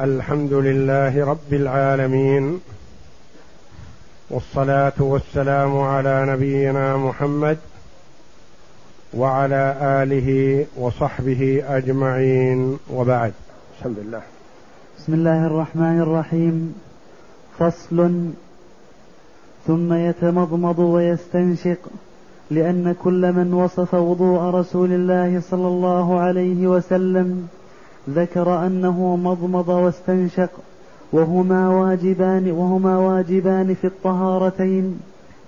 الحمد لله رب العالمين والصلاة والسلام على نبينا محمد وعلى آله وصحبه أجمعين وبعد. بسم الله بسم الله الرحمن الرحيم. فصل. ثم يتمضمض ويستنشق لأن كل من وصف وضوء رسول الله صلى الله عليه وسلم ذكر أنه مضمض واستنشق وهما واجبان وهما واجبان في الطهارتين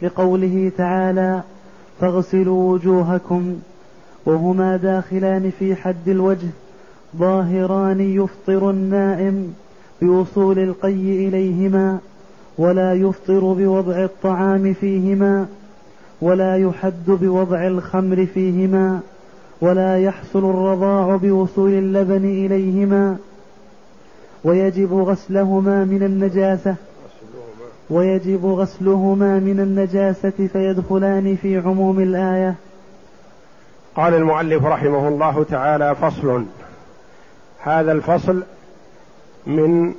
لقوله تعالى فاغسلوا وجوهكم وهما داخلان في حد الوجه ظاهران يفطر النائم بوصول القي إليهما ولا يفطر بوضع الطعام فيهما ولا يحد بوضع الخمر فيهما. ولا يحصل الرضاع بوصول اللبن إليهما ويجب غسلهما من النجاسة ويجب غسلهما من النجاسة فيدخلان في عموم الآية. قال المؤلف رحمه الله تعالى فصل. هذا الفصل من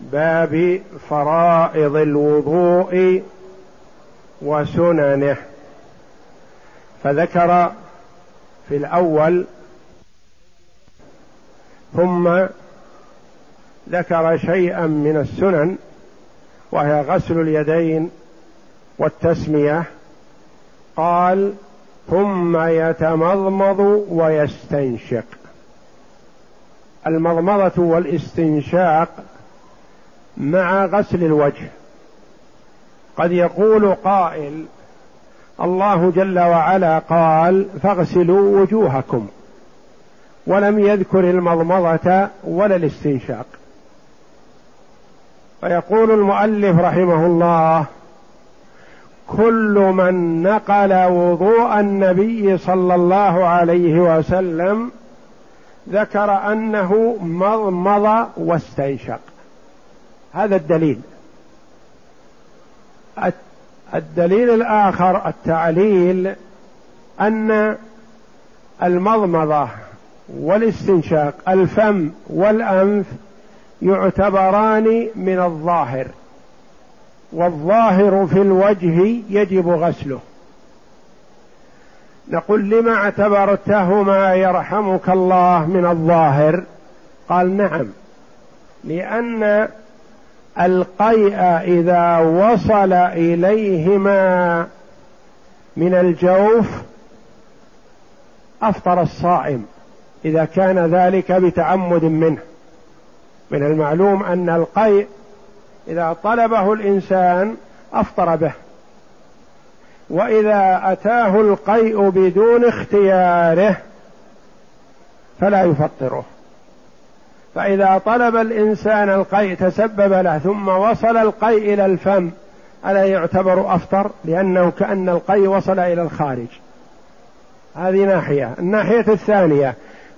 باب فرائض الوضوء وسننه. فذكر في الأول ثم ذكر شيئا من السنن وهي غسل اليدين والتسمية قال ثم يتمضمض ويستنشق. المضمضة والاستنشاق مع غسل الوجه. قد يقول قائل الله جل وعلا قال فاغسلوا وجوهكم ولم يذكر المضمضة ولا الاستنشاق. فيقول المؤلف رحمه الله كل من نقل وضوء النبي صلى الله عليه وسلم ذكر أنه مضمض واستنشق. هذا الدليل. الدليل الآخر التعليل أن المضمضة والاستنشاق الفم والأنف يعتبران من الظاهر والظاهر في الوجه يجب غسله. نقول لما اعتبرتهما يرحمك الله من الظاهر؟ قال نعم لأن القيء إذا وصل إليهما من الجوف أفطر الصائم إذا كان ذلك بتعمد منه. من المعلوم أن القيء إذا طلبه الإنسان أفطر به. وإذا أتاه القيء بدون اختياره فلا يفطره. فإذا طلب الإنسان القيء تسبب له ثم وصل القيء إلى الفم ألا يعتبر أفطر؟ لأنه كأن القيء وصل إلى الخارج. هذه ناحية. الناحية الثانية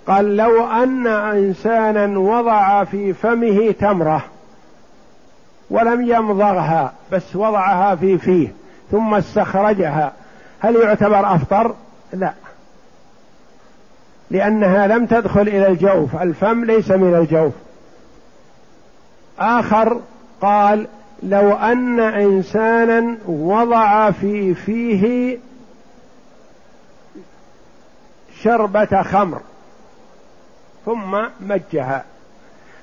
قال لو أن إنسانا وضع في فمه تمرة ولم يمضغها بس وضعها في فيه ثم استخرجها هل يعتبر أفطر؟ لا. لأنها لم تدخل إلى الجوف. الفم ليس من الجوف. آخر قال لو أن إنسانا وضع في فيه شربة خمر ثم مجها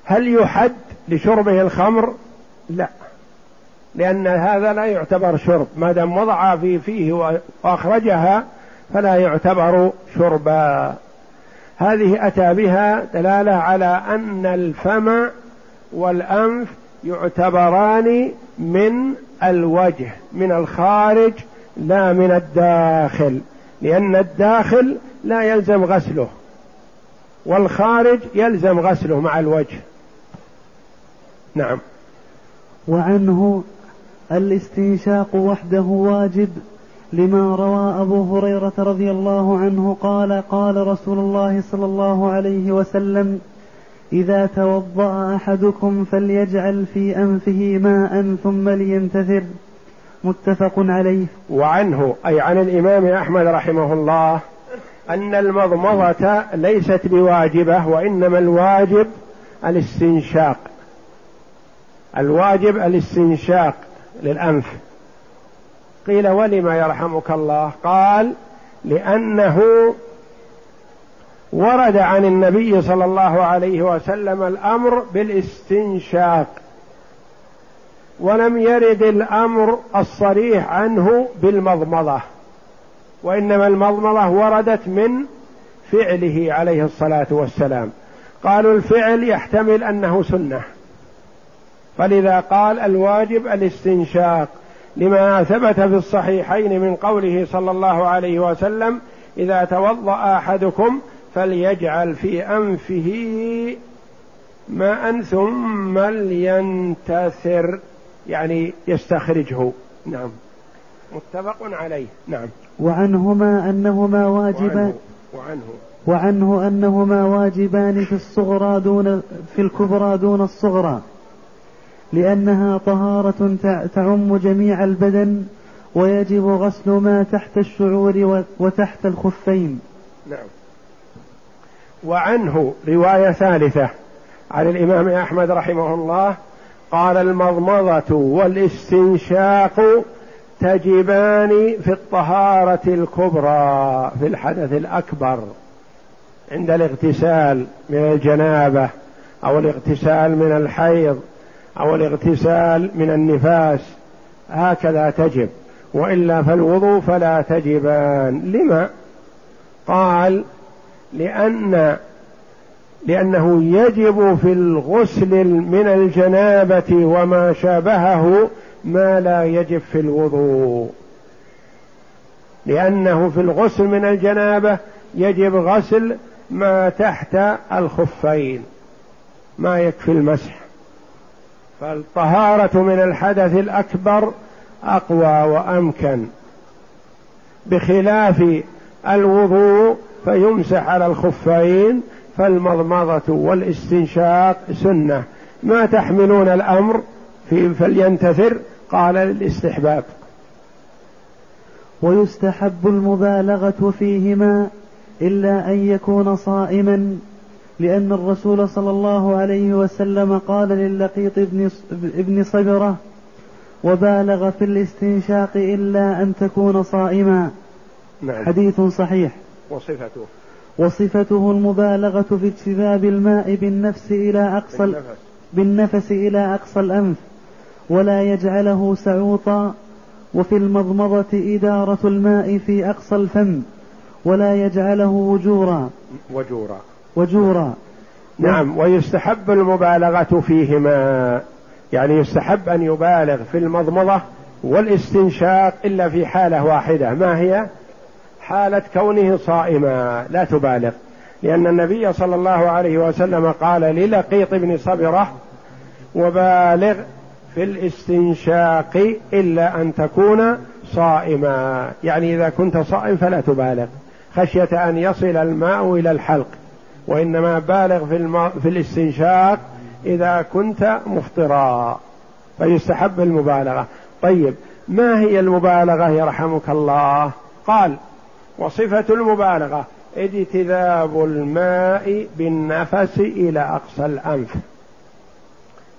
هل يحد لشربه الخمر؟ لا لأن هذا لا يعتبر شرب. ما دام وضع في فيه وأخرجها فلا يعتبر شربا. هذه أتى بها دلالة على أن الفم والأنف يعتبران من الوجه من الخارج لا من الداخل. لأن الداخل لا يلزم غسله والخارج يلزم غسله مع الوجه. نعم. وعنه الاستنشاق وحده واجب. لما روى أبو هريرة رضي الله عنه قال قال رسول الله صلى الله عليه وسلم إذا توضأ أحدكم فليجعل في أنفه ماء ثم لينتثر. متفق عليه. وعنه أي عن الإمام أحمد رحمه الله أن المضمضة ليست بواجبة وإنما الواجب الاستنشاق. الواجب الاستنشاق للأنف. قيل ولم يرحمك الله؟ قال لأنه ورد عن النبي صلى الله عليه وسلم الأمر بالاستنشاق ولم يرد الأمر الصريح عنه بالمضمضة وإنما المضمضة وردت من فعله عليه الصلاة والسلام. قالوا الفعل يحتمل أنه سنة فلذا قال الواجب الاستنشاق. لما ثبت في الصحيحين من قوله صلى الله عليه وسلم إذا توضأ أحدكم فليجعل في أنفه ماء ثم لينتثر. يعني يستخرجه. نعم. متفق عليه. نعم. وعنهما أنهما واجبان. وعنه, وعنه. وعنه أنهما واجبان في الصغرى دون في الكبرى دون الصغرى. لأنها طهارة تعم جميع البدن ويجب غسل ما تحت الشعور وتحت الخفين. نعم. وعنه رواية ثالثة عن الإمام أحمد رحمه الله قال المضمضة والاستنشاق تجبان في الطهارة الكبرى في الحدث الأكبر عند الاغتسال من الجنابة أو الاغتسال من الحيض. أو الاغتسال من النفاس هكذا تجب. وإلا فالوضوء فلا تجبان. لما؟ قال لأن لأنه يجب في الغسل من الجنابة وما شابهه ما لا يجب في الوضوء. لأنه في الغسل من الجنابة يجب غسل ما تحت الخفين ما يكفي المسح. فالطهارة من الحدث الأكبر أقوى وأمكن. بخلاف الوضوء فيمسح على الخفين فالمضمضة والاستنشاق سنة. ما تحملون الأمر؟ في فلينتثر قال للاستحباب. ويستحب المبالغة فيهما إلا أن يكون صائما. لأن الرسول صلى الله عليه وسلم قال للقيط ابن صبرة وبالغ في الاستنشاق إلا أن تكون صائما. نعم. حديث صحيح. وصفته. وصفته المبالغة في اجتذاب الماء بالنفس إلى أقصى بالنفس, بالنفس إلى أقصى الأنف ولا يجعله سعوطا وفي المضمضة إدارة الماء في أقصى الفم ولا يجعله وجورا. وجورا. وجورا. نعم ويستحب المبالغة فيهما. يعني يستحب أن يبالغ في المضمضة والاستنشاق إلا في حالة واحدة. ما هي؟ حالة كونه صائما. لا تبالغ. لأن النبي صلى الله عليه وسلم قال للقيط بن صبرة وبالغ في الاستنشاق إلا أن تكون صائما. يعني إذا كنت صائم فلا تبالغ. خشية أن يصل الماء إلى الحلق. وإنما بالغ في, الم... في الاستنشاق إذا كنت مفطرا. فيستحب المبالغة. طيب ما هي المبالغة يرحمك الله؟ قال وصفة المبالغة اجتذاب الماء بالنفس إلى أقصى الأنف.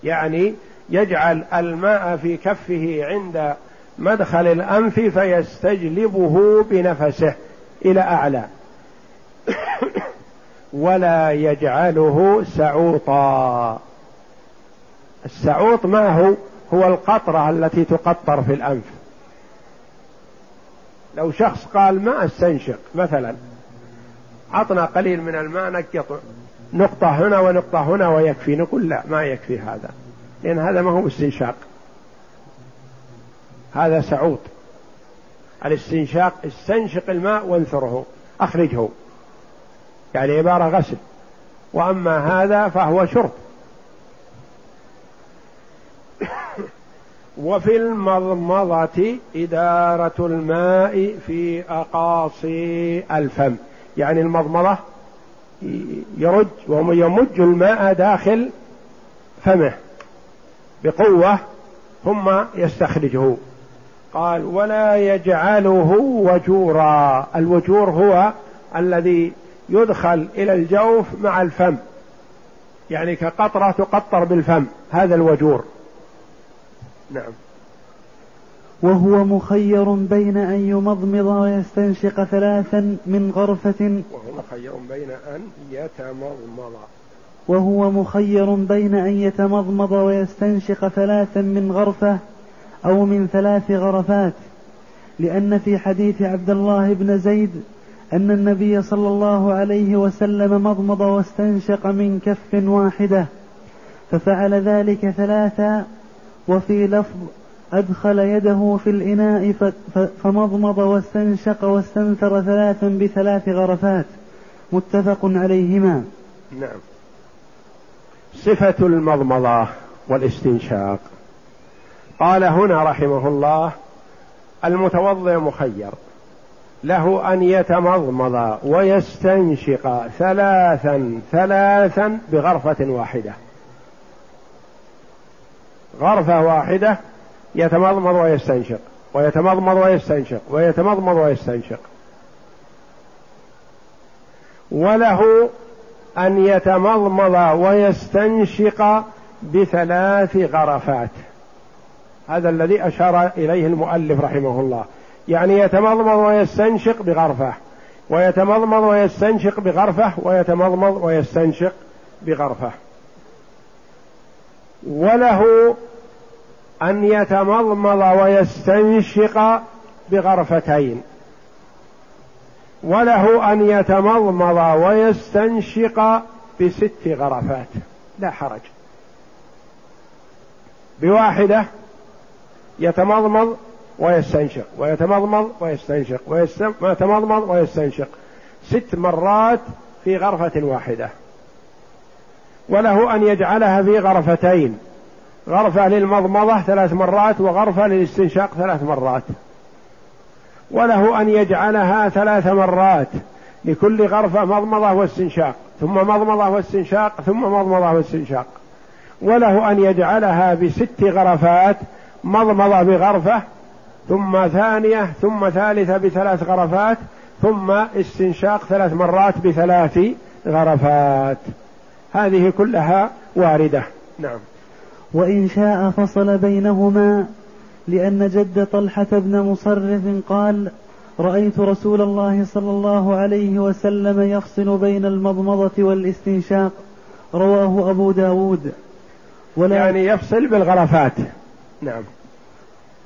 يعني يجعل الماء في كفه عند مدخل الأنف فيستجلبه بنفسه إلى أعلى. ولا يجعله سعوطا. السعوط ما هو؟ هو القطرة التي تقطر في الأنف. لو شخص قال ما استنشق مثلا عطنا قليل من الماء نقط نقطة هنا ونقطة هنا ويكفي. نقول لا ما يكفي هذا لأن هذا ما هو استنشاق. هذا سعوط. الاستنشاق استنشق الماء وانثره أخرجه. يعني عبارة غسل. وأما هذا فهو شرب. وفي المضمضة إدارة الماء في أقاصي الفم. يعني المضمضة يرج ويمج الماء داخل فمه بقوة ثم يستخرجه. قال ولا يجعله وجورا. الوجور هو الذي يدخل إلى الجوف مع الفم. يعني كقطرة تقطر بالفم. هذا الوجور. نعم. وهو مخير بين أن يمضمض ويستنشق ثلاثا من غرفة. وهو مخير بين أن يتمضمض. وهو مخير بين أن يتمضمض ويستنشق ثلاثا من غرفة أو من ثلاث غرفات. لأن في حديث عبد الله بن زيد أن النبي صلى الله عليه وسلم مضمض واستنشق من كف واحدة ففعل ذلك ثلاثا وفي لفظ أدخل يده في الإناء فمضمض واستنشق واستنثر ثلاثا بثلاث غرفات متفق عليهما. نعم. صفة المضمضة والاستنشاق. قال هنا رحمه الله المتوضئ مخير. له أن يتمضمض ويستنشق ثلاثا ثلاثا بغرفة واحدة. غرفة واحدة يتمضمض ويستنشق ويتمضمض ويستنشق ويتمضمض ويستنشق. وله أن يتمضمض ويستنشق بثلاث غرفات. هذا الذي أشار إليه المؤلف رحمه الله. يعني يتمضمض ويستنشق بغرفة. ويتمضمض ويستنشق بغرفة ويتمضمض ويستنشق بغرفة. وله أن يتمضمض ويستنشق بغرفتين. وله أن يتمضمض ويستنشق بست غرفات. لا حرج. بواحدة يتمضمض ويستنشق ويتمضمض ويستنشق ويتمضمض ويستنشق. ست مرات في غرفة واحدة. وله أن يجعلها في غرفتين. غرفة للمضمضة ثلاث مرات وغرفة للاستنشاق ثلاث مرات. وله أن يجعلها ثلاث مرات لكل غرفة مضمضة واستنشاق ثم مضمضة واستنشاق ثم مضمضة واستنشاق. وله أن يجعلها بست غرفات مضمضة بغرفة ثم ثانية ثم ثالثة بثلاث غرفات ثم استنشاق ثلاث مرات بثلاث غرفات. هذه كلها واردة. نعم. وإن شاء فصل بينهما لأن جد طلحة بن مصرف قال رأيت رسول الله صلى الله عليه وسلم يفصل بين المضمضة والاستنشاق. رواه أبو داود. ولا يعني يفصل بالغرفات. نعم.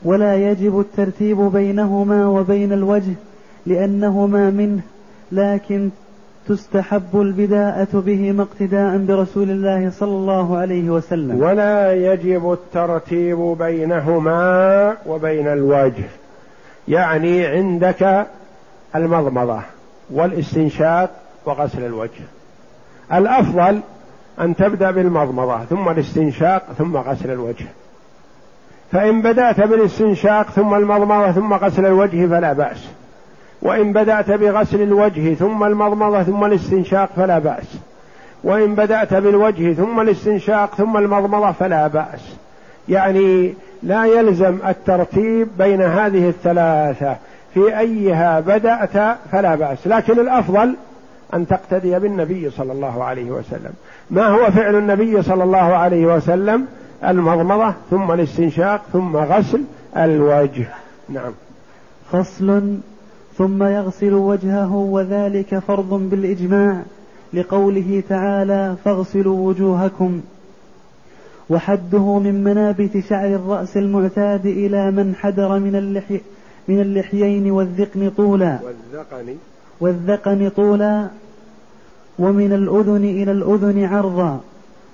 ولا يجب الترتيب بينهما وبين الوجه لأنهما منه لكن تستحب البداءة بهما اقتداء برسول الله صلى الله عليه وسلم. ولا يجب الترتيب بينهما وبين الوجه يعني عندك المضمضة والاستنشاق وغسل الوجه. الأفضل أن تبدأ بالمضمضة ثم الاستنشاق ثم غسل الوجه. فإن بدأت بالاستنشاق ثم المضمضة ثم غسل الوجه فلا بأس. وإن بدأت بغسل الوجه ثم المضمضة ثم الاستنشاق فلا بأس. وإن بدأت بالوجه ثم الاستنشاق ثم المضمضة فلا بأس. يعني لا يلزم الترتيب بين هذه الثلاثة. في أيها بدأت فلا بأس. لكن الأفضل أن تقتدي بالنبي صلى الله عليه وسلم. ما هو فعل النبي صلى الله عليه وسلم؟ المضمضة ثم الاستنشاق ثم غسل الوجه. نعم. فصل. ثم يغسل وجهه وذلك فرض بالإجماع لقوله تعالى فاغسلوا وجوهكم. وحده من منابت شعر الرأس المعتاد إلى من حدر من اللحي من اللحيين والذقن طولا. والذقن. والذقن طولا. ومن الأذن إلى الأذن عرضا.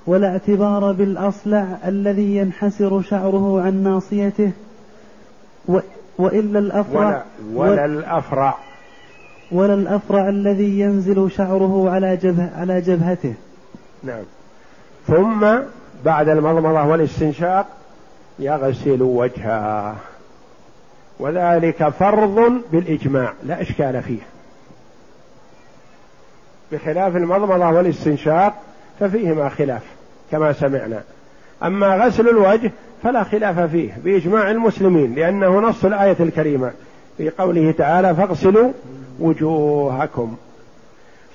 ولا اعتبار بالأصلع الذي ينحسر شعره عن ناصيته و وإلا الأفرع ولا, ولا الأفرع. ولا الأفرع الذي ينزل شعره على جبه على جبهته. نعم. ثم بعد المضمضة والاستنشاق يغسل وجهه. وذلك فرض بالإجماع لا إشكال فيه. بخلاف المضمضة والاستنشاق ففيهما خلاف. كما سمعنا. أما غسل الوجه فلا خلاف فيه بإجماع المسلمين لأنه نص الآية الكريمة في قوله تعالى فاغسلوا وجوهكم.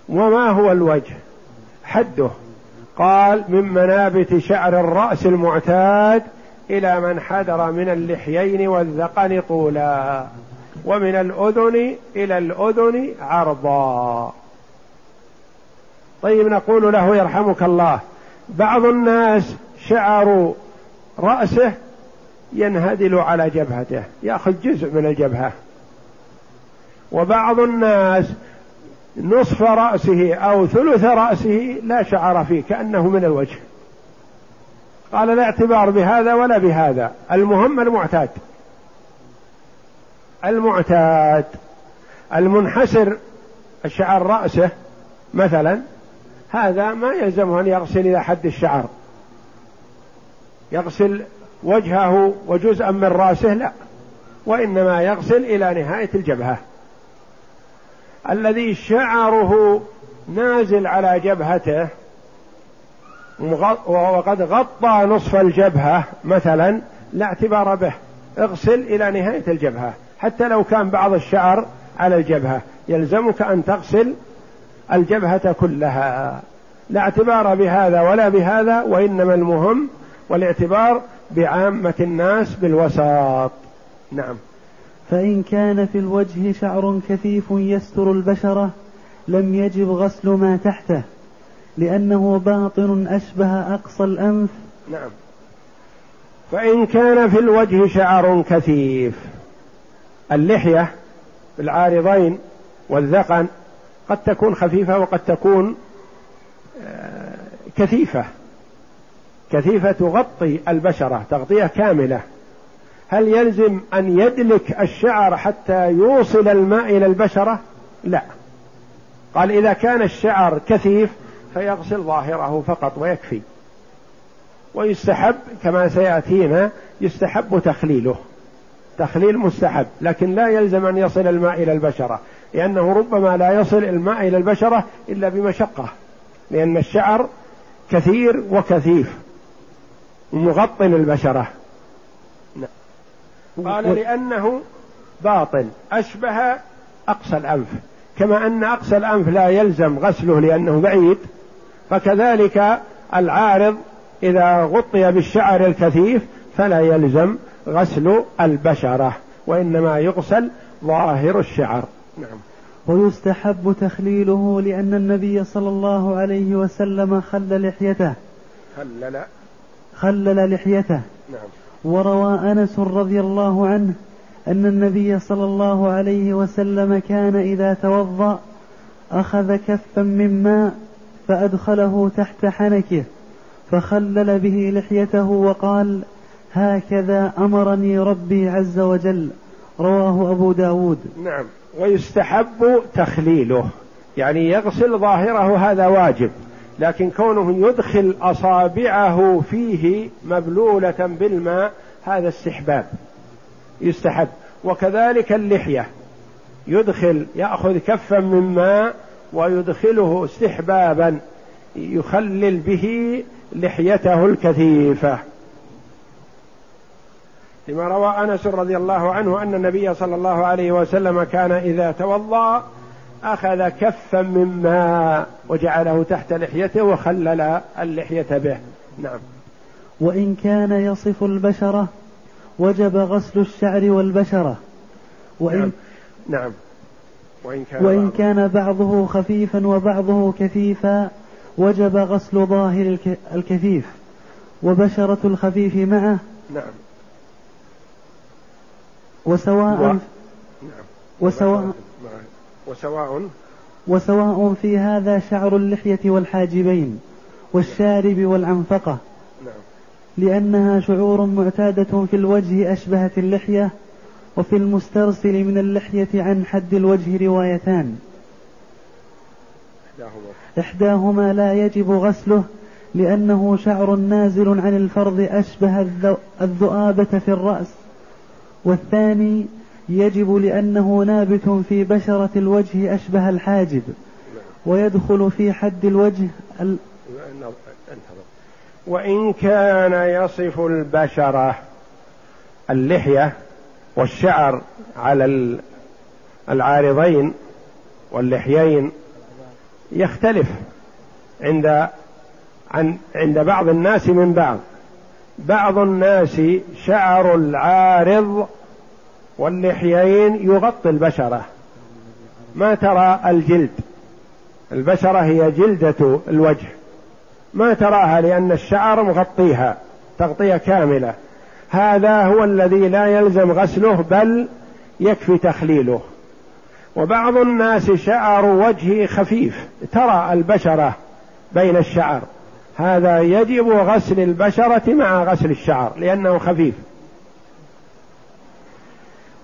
وما هو الوجه؟ حده. قال من منابت شعر الرأس المعتاد إلى من حدر من اللحيين والذقن طولا ومن الأذن إلى الأذن عرضا. طيب نقول له يرحمك الله. بعض الناس شعر رأسه ينهدل على جبهته يأخذ جزء من الجبهة. وبعض الناس نصف رأسه أو ثلث رأسه لا شعر فيه كأنه من الوجه. قال لا اعتبار بهذا ولا بهذا المهم المعتاد. المعتاد المنحسر شعر رأسه مثلا هذا ما يلزمه أن يغسل إلى حد الشعر. يغسل وجهه وجزءا من رأسه لا. وإنما يغسل إلى نهاية الجبهة. الذي شعره نازل على جبهته وقد غطى نصف الجبهة مثلا لا اعتبار به. اغسل إلى نهاية الجبهة. حتى لو كان بعض الشعر على الجبهة يلزمك أن تغسل الجبهة كلها. لا اعتبار بهذا ولا بهذا وإنما المهم والاعتبار بعامة الناس بالوساط. نعم. فإن كان في الوجه شعر كثيف يستر البشرة لم يجب غسل ما تحته لأنه باطن أشبه أقصى الأنف. نعم. فإن كان في الوجه شعر كثيف اللحية العارضين والذقن قد تكون خفيفة وقد تكون آه، كثيفة. كثيفة تغطي البشرة تغطية كاملة. هل يلزم أن يدلك الشعر حتى يوصل الماء إلى البشرة؟ لا. قال إذا كان الشعر كثيف فيغسل ظاهره فقط ويكفي. ويستحب كما سيأتينا يستحب تخليله. تخليل مستحب لكن لا يلزم أن يصل الماء إلى البشرة. لأنه ربما لا يصل الماء إلى البشرة إلا بمشقة لأن الشعر كثير وكثيف مغطن البشرة قال لأنه باطن أشبه أقصى الأنف. كما أن أقصى الأنف لا يلزم غسله لأنه بعيد فكذلك العارض إذا غطي بالشعر الكثيف فلا يلزم غسل البشرة وإنما يغسل ظاهر الشعر. نعم. ويستحب تخليله لأن النبي صلى الله عليه وسلم خل لحيته. خلل. خلل لحيته. نعم. وروى أنس رضي الله عنه أن النبي صلى الله عليه وسلم كان إذا توضأ أخذ كفا من ماء فأدخله تحت حنكه فخلل به لحيته وقال هكذا أمرني ربي عز وجل. رواه أبو داود. نعم. ويستحب تخليله. يعني يغسل ظاهره هذا واجب لكن كونه يدخل أصابعه فيه مبلولة بالماء هذا استحباب. يستحب. وكذلك اللحية. يدخل يأخذ كفا من ماء ويدخله استحبابا يخلل به لحيته الكثيفة. لما روى أنس رضي الله عنه أن النبي صلى الله عليه وسلم كان إذا توضأ أخذ كفا من ماء وجعله تحت لحيته وخلل اللحية به. نعم. وإن كان يصف البشرة وجب غسل الشعر والبشرة. وإن نعم, نعم. وإن كان, وإن كان بعضه خفيفا وبعضه كثيفا وجب غسل ظاهر الكثيف. وبشرة الخفيف معه. نعم. وسواء و... نعم. وسواء وسواء وسواء في هذا شعر اللحية والحاجبين والشارب والعنفقة نعم. لأنها شعور معتادة في الوجه أشبهت اللحية وفي المسترسل من اللحية عن حد الوجه روايتان. إحداهما. لا يجب غسله لأنه شعر نازل عن الفرض أشبه الذؤابة في الرأس. والثاني يجب لأنه نابت في بشرة الوجه أشبه الحاجب ويدخل في حد الوجه ال... وإن كان يصف البشرة اللحية والشعر على العارضين واللحيين يختلف عند عن عند بعض الناس من بعض. بعض الناس شعر العارض واللحيين يغطي البشرة. ما ترى الجلد؟ البشرة هي جلدة الوجه. ما تراها لأن الشعر مغطيها تغطية كاملة. هذا هو الذي لا يلزم غسله بل يكفي تخليله. وبعض الناس شعر وجهه خفيف. ترى البشرة بين الشعر. هذا يجب غسل البشرة مع غسل الشعر لأنه خفيف.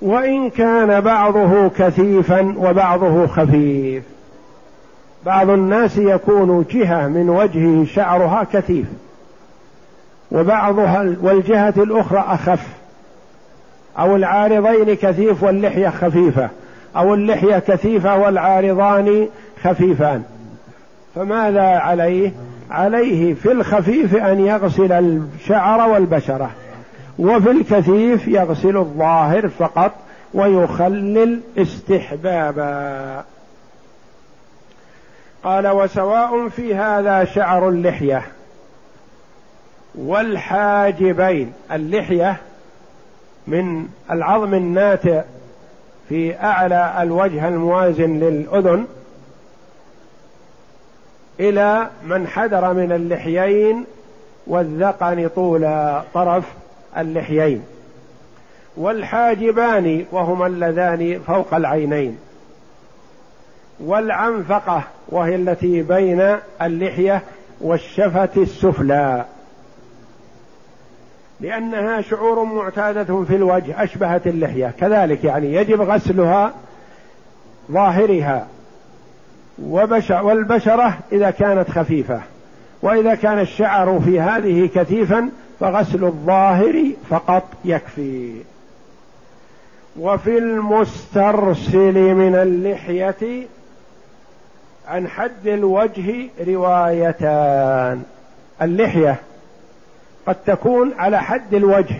وإن كان بعضه كثيفا وبعضه خفيف. بعض الناس يكون جهة من وجهه شعرها كثيف وبعضها والجهة الأخرى أخف. أو العارضين كثيف واللحية خفيفة. أو اللحية كثيفة والعارضان خفيفان. فماذا عليه؟ عليه في الخفيف أن يغسل الشعر والبشرة وفي الكثيف يغسل الظاهر فقط ويخلل استحبابا. قال وسواء في هذا شعر اللحية والحاجبين. اللحية من العظم الناتئ في أعلى الوجه الموازن للأذن إلى من حدر من اللحيين والذقن طول طرف اللحيين. والحاجبان وهما اللذان فوق العينين. والعنفقة وهي التي بين اللحية والشفة السفلى. لأنها شعور معتادة في الوجه أشبهت اللحية. كذلك يعني يجب غسلها ظاهرها. والبشرة إذا كانت خفيفة. وإذا كان الشعر في هذه كثيفا فغسل الظاهر فقط يكفي. وفي المسترسل من اللحية عن حد الوجه روايتان. اللحية قد تكون على حد الوجه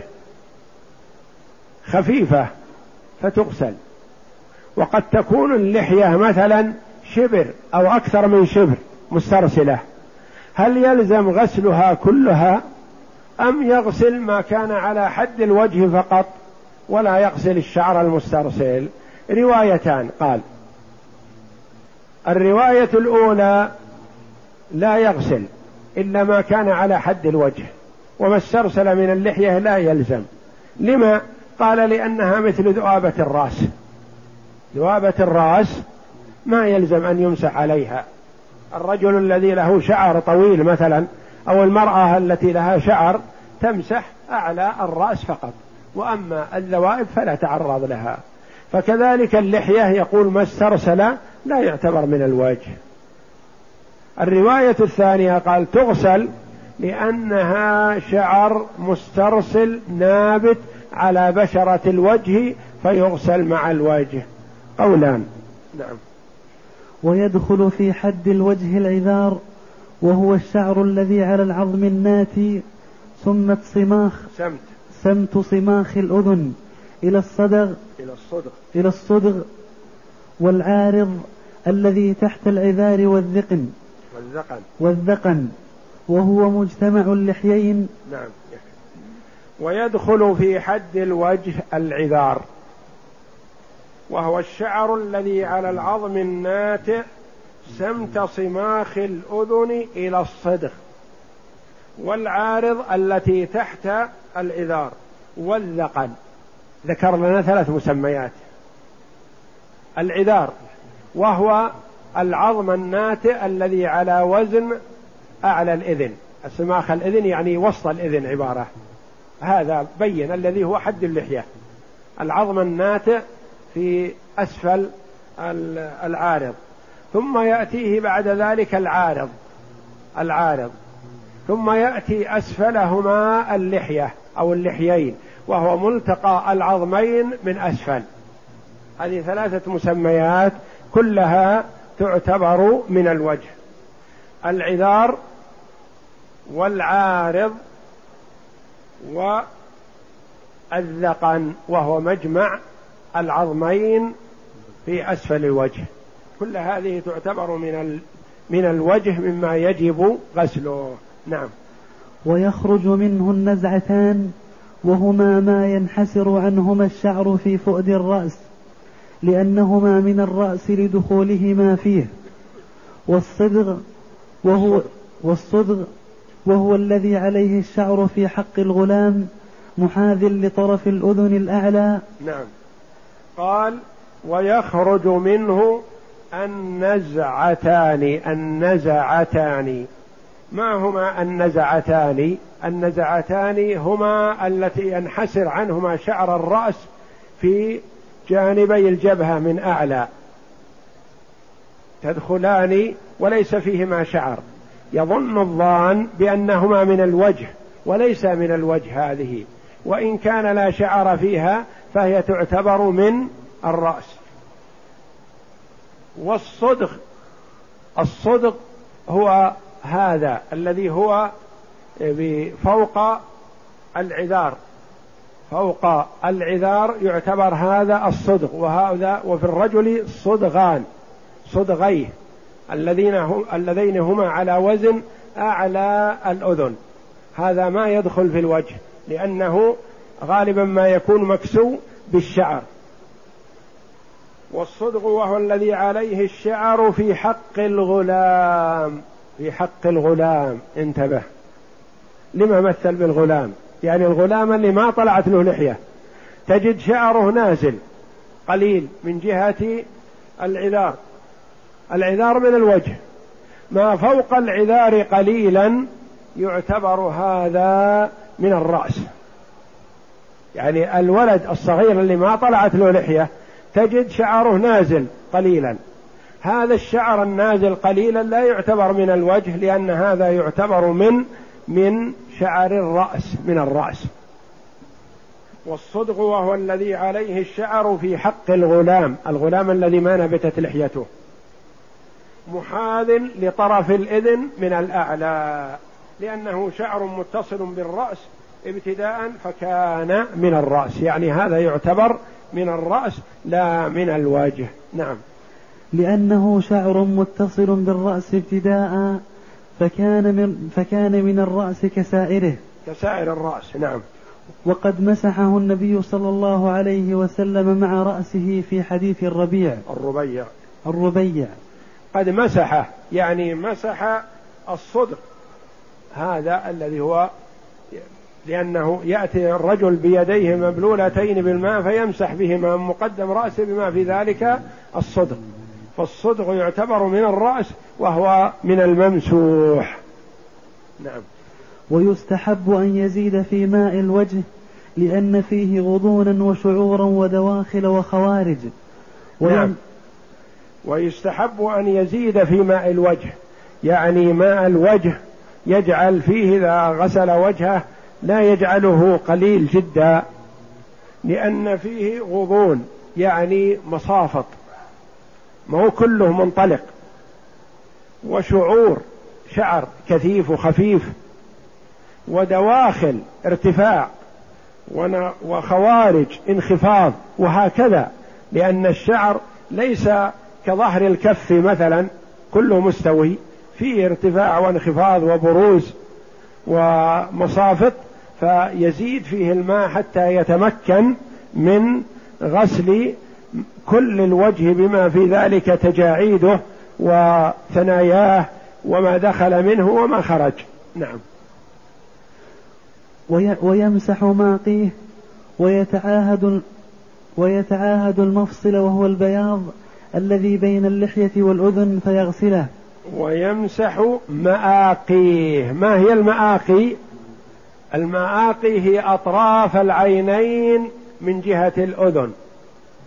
خفيفة فتغسل. وقد تكون اللحية مثلا شبر أو أكثر من شبر مسترسلة. هل يلزم غسلها كلها أم يغسل ما كان على حد الوجه فقط ولا يغسل الشعر المسترسل؟ روايتان قال. الرواية الأولى لا يغسل إلا ما كان على حد الوجه وما استرسل من اللحية لا يلزم. لما؟ قال لأنها مثل ذؤابة الرأس. ذؤابة الرأس ما يلزم أن يمسح عليها. الرجل الذي له شعر طويل مثلا أو المرأة التي لها شعر تمسح أعلى الرأس فقط. وأما الذوائب فلا تعرض لها. فكذلك اللحية يقول ما استرسل لا يعتبر من الوجه. الرواية الثانية قال تغسل لأنها شعر مسترسل نابت على بشرة الوجه فيغسل مع الوجه. قولان. نعم. ويدخل في حد الوجه العذار وهو الشعر الذي على العظم الناتي سمت صماخ سمت. سمت صماخ الأذن إلى الصدغ إلى الصدغ. إلى الصدغ والعارض الذي تحت العذار والذقن والذقن. والذقن وهو مجتمع اللحيين. نعم. ويدخل في حد الوجه العذار. وهو الشعر الذي على العظم الناتئ سمت صماخ الأذن إلى الصدغ والعارض التي تحت العذار والذقن ذكر لنا ثلاث مسميات. العذار وهو العظم الناتئ الذي على وزن أعلى الإذن. سماخ الإذن يعني وسط الإذن عبارة. هذا بين الذي هو حد اللحية. العظم الناتئ في أسفل العارض ثم يأتيه بعد ذلك العارض العارض ثم يأتي أسفلهما اللحية أو اللحيين وهو ملتقى العظمين من أسفل. هذه ثلاثة مسميات كلها تعتبر من الوجه. العذار والعارض والذقن وهو مجمع العظمين في أسفل الوجه. كل هذه تعتبر من من الوجه مما يجب غسله. نعم. ويخرج منه النزعتان وهما ما ينحسر عنهما الشعر في فؤد الرأس لأنهما من الرأس لدخولهما فيه. والصدغ وهو والصدغ وهو الذي عليه الشعر في حق الغلام محاذ لطرف الأذن الأعلى. نعم. قال ويخرج منه النزعتان النزعتان ما هما النزعتان النزعتان هما التي ينحسر عنهما شعر الرأس في جانبي الجبهة من أعلى. تدخلان وليس فيهما شعر. يظن الظان بأنهما من الوجه وليس من الوجه هذه. وإن كان لا شعر فيها فهي تعتبر من الرأس. والصدغ الصدغ هو هذا الذي هو فوق العذار. فوق العذار يعتبر هذا الصدغ وهذا وفي الرجل صدغان صدغيه الذين هم اللذين هما على وزن أعلى الأذن. هذا ما يدخل في الوجه لأنه غالبا ما يكون مكسو بالشعر. والصدغ وهو الذي عليه الشعر في حق الغلام. في حق الغلام. انتبه. لما مثل بالغلام؟ يعني الغلام اللي ما طلعت له لحية. تجد شعره نازل قليل من جهة العذار. العذار من الوجه. ما فوق العذار قليلا يعتبر هذا من الرأس. يعني الولد الصغير اللي ما طلعت له لحية تجد شعره نازل قليلا. هذا الشعر النازل قليلا لا يعتبر من الوجه لأن هذا يعتبر من من شعر الرأس من الرأس. والصدغ وهو الذي عليه الشعر في حق الغلام الغلام الذي ما نبتت لحيته. محاذ لطرف الإذن من الأعلى لأنه شعر متصل بالرأس ابتداء فكان من الرأس. يعني هذا يعتبر من الرأس لا من الوجه نعم. لأنه شعر متصل بالرأس ابتداء فكان من فكان من الرأس كسائره. كسائر الرأس نعم. وقد مسحه النبي صلى الله عليه وسلم مع رأسه في حديث الربيع. الربيع. الربيع. قد مسحه يعني مسح الصدر. هذا الذي هو لأنه يأتي الرجل بيديه مبلولتين بالماء فيمسح بهما مقدم رأسه بما في ذلك الصدغ. فالصدغ يعتبر من الرأس وهو من الممسوح. نعم. ويستحب أن يزيد في ماء الوجه لأن فيه غضونا وشعورا ودواخل وخوارج. نعم. ويستحب أن يزيد في ماء الوجه. يعني ماء الوجه يجعل فيه إذا غسل وجهه لا يجعله قليل جدا لأن فيه غضون يعني مصافط. ما هو كله منطلق. وشعور شعر كثيف وخفيف. ودواخل ارتفاع. وخوارج انخفاض. وهكذا لأن الشعر ليس كظهر الكف مثلا كله مستوي. فيه ارتفاع وانخفاض وبروز ومصافط. فيزيد فيه الماء حتى يتمكن من غسل كل الوجه بما في ذلك تجاعيده وثناياه وما دخل منه وما خرج. نعم. ويمسح ماقيه ويتعاهد ويتعاهد المفصل وهو البياض الذي بين اللحية والأذن فيغسله. ويمسح مآقيه. ما هي المآقي؟ المآقي هي أطراف العينين من جهة الأذن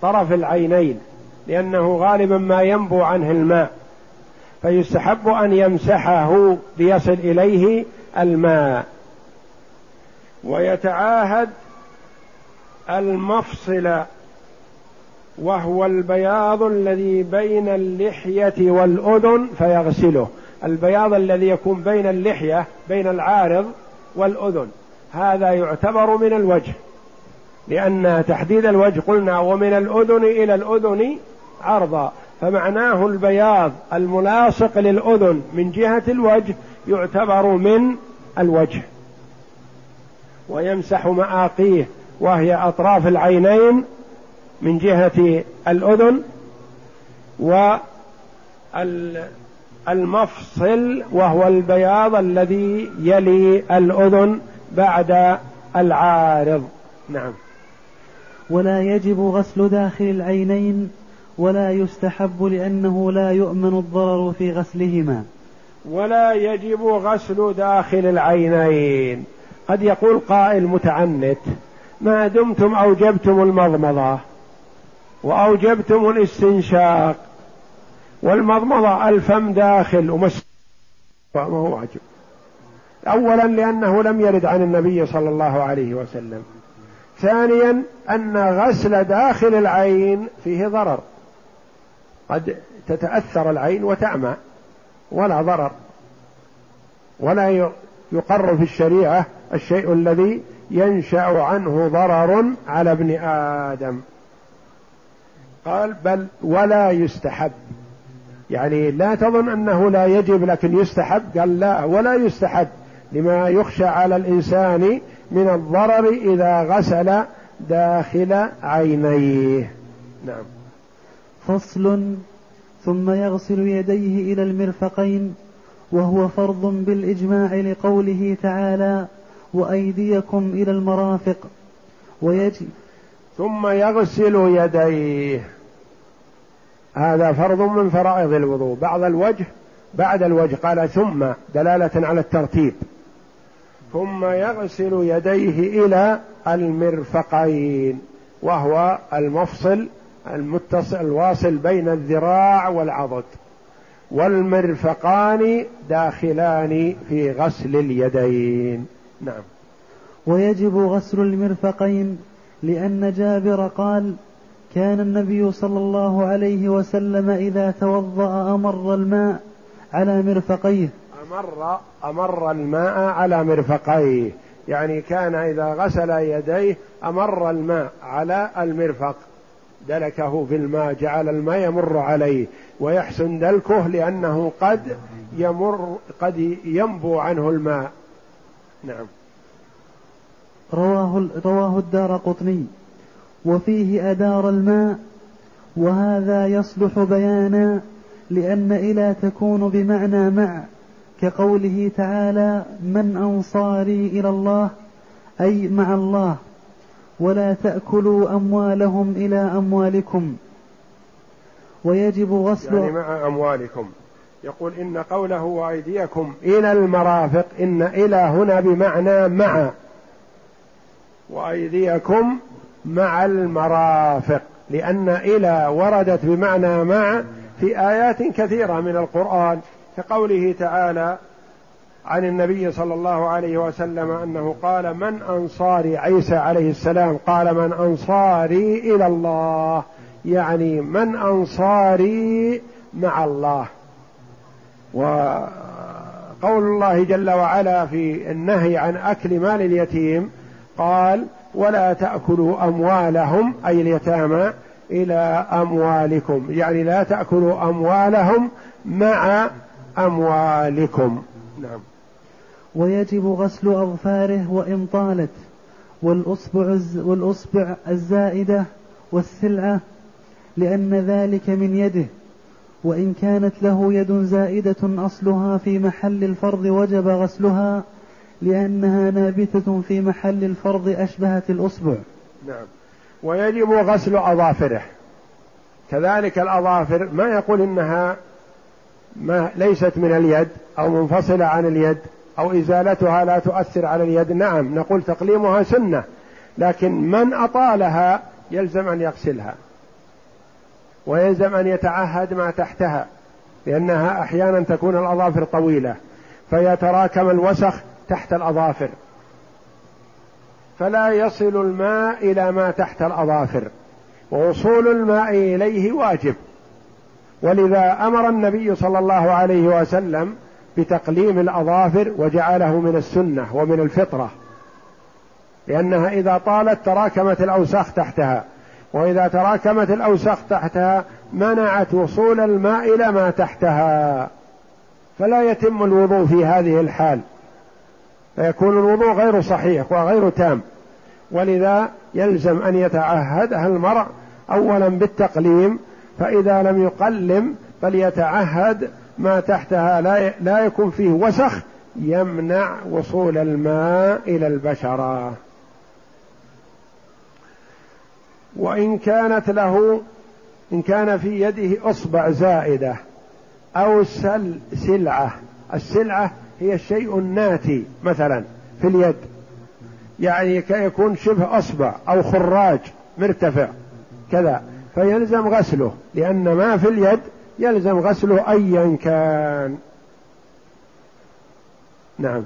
طرف العينين لأنه غالبا ما ينبو عنه الماء فيستحب أن يمسحه ليصل إليه الماء. ويتعاهد المفصل وهو البياض الذي بين اللحية والأذن فيغسله. البياض الذي يكون بين اللحية بين العارض والأذن. هذا يعتبر من الوجه. لأن تحديد الوجه قلنا ومن الأذن إلى الأذن عرضا. فمعناه البياض الملاصق للأذن من جهة الوجه يعتبر من الوجه. ويمسح مآقيه وهي أطراف العينين من جهة الأذن والمفصل وهو البياض الذي يلي الأذن بعد العارض. نعم. ولا يجب غسل داخل العينين ولا يستحب لأنه لا يؤمن الضرر في غسلهما. ولا يجب غسل داخل العينين. قد يقول قائل متعنت ما دمتم أوجبتم المضمضة وأوجبتم الاستنشاق والمضمضة الفم داخل ومس ما هو واجب. أولا لأنه لم يرد عن النبي صلى الله عليه وسلم. ثانيا أن غسل داخل العين فيه ضرر. قد تتأثر العين وتعمى ولا ضرر. ولا يقر في الشريعة الشيء الذي ينشأ عنه ضرر على ابن آدم. قال بل ولا يستحب. يعني لا تظن أنه لا يجب لكن يستحب. قال لا ولا يستحب لما يخشى على الإنسان من الضرر إذا غسل داخل عينيه. نعم. فصل ثم يغسل يديه إلى المرفقين وهو فرض بالإجماع لقوله تعالى وأيديكم إلى المرافق. ويجب ثم يغسل يديه. هذا فرض من فرائض الوضوء. بعض الوجه بعد الوجه قال ثم دلالة على الترتيب. ثم يغسل يديه إلى المرفقين وهو المفصل المتصل الواصل بين الذراع والعضد. والمرفقان داخلان في غسل اليدين. نعم. ويجب غسل المرفقين لأن جابر قال كان النبي صلى الله عليه وسلم إذا توضأ أمر الماء على مرفقيه. أمر أمر الماء على مرفقيه. يعني كان إذا غسل يديه أمر الماء على المرفق. دلكه في الماء جعل الماء يمر عليه. ويحسن دلكه لأنه قد يمر قد ينبو عنه الماء. نعم. رواه رواه الدار قطني. وفيه أدار الماء وهذا يصلح بيانا لأن إلى تكون بمعنى مع كقوله تعالى من أنصاري إلى الله أي مع الله ولا تأكلوا أموالهم إلى أموالكم. ويجب غسل يعني مع أموالكم. يقول إن قوله وأيديكم إلى المرافق إن إلى هنا بمعنى مع. وأيديكم مع المرافق لأن إلى وردت بمعنى مع في آيات كثيرة من القرآن كقوله تعالى عن النبي صلى الله عليه وسلم أنه قال من أنصاري؟ عيسى عليه السلام قال من أنصاري إلى الله. يعني من أنصاري مع الله. وقول الله جل وعلا في النهي عن أكل مال اليتيم قال ولا تأكلوا أموالهم أي اليتامى إلى أموالكم. يعني لا تأكلوا أموالهم مع أموالكم. نعم. ويجب غسل أظفاره وإن طالت والأصبع, والأصبع الزائدة والسلعة لأن ذلك من يده. وإن كانت له يد زائدة أصلها في محل الفرض وجب غسلها لأنها نابتة في محل الفرض أشبهت الأصبع. نعم. ويجب غسل أظافره. كذلك الأظافر ما يقول إنها ما ليست من اليد أو منفصلة عن اليد أو إزالتها لا تؤثر على اليد. نعم نقول تقليمها سنة لكن من أطالها يلزم أن يغسلها. ويلزم أن يتعهد ما تحتها لأنها أحيانا تكون الأظافر طويلة. فيتراكم الوسخ تحت الأظافر. فلا يصل الماء إلى ما تحت الأظافر. ووصول الماء إليه واجب. ولذا أمر النبي صلى الله عليه وسلم بتقليم الأظافر وجعله من السنة ومن الفطرة. لأنها إذا طالت تراكمت الأوساخ تحتها. وإذا تراكمت الأوساخ تحتها منعت وصول الماء إلى ما تحتها. فلا يتم الوضوء في هذه الحال. فيكون الوضوء غير صحيح وغير تام. ولذا يلزم أن يتعهدها المرء اولا بالتقليم فإذا لم يقلم فليتعهد ما تحتها لا لا يكون فيه وسخ يمنع وصول الماء إلى البشرة. وإن كانت له إن كان في يده أصبع زائدة أو سل سلعة السلعة هي الشيء الناتي مثلا في اليد. يعني يكون شبه أصبع أو خراج مرتفع كذا فيلزم غسله لأن ما في اليد يلزم غسله ايا كان. نعم.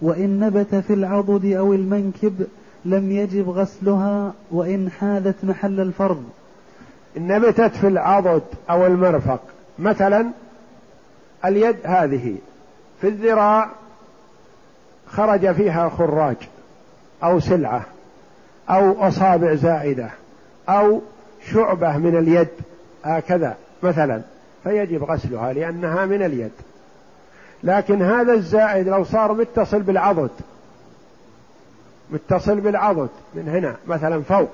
وإن نبت في العضد أو المنكب لم يجب غسلها وإن حاذت محل الفرض. إن نبتت في العضد أو المرفق مثلا اليد هذه في الذراع خرج فيها خراج أو سلعة أو أصابع زائدة أو شعبة من اليد هكذا مثلا. فيجب غسلها لأنها من اليد. لكن هذا الزائد لو صار متصل بالعضد متصل بالعضد من هنا مثلا فوق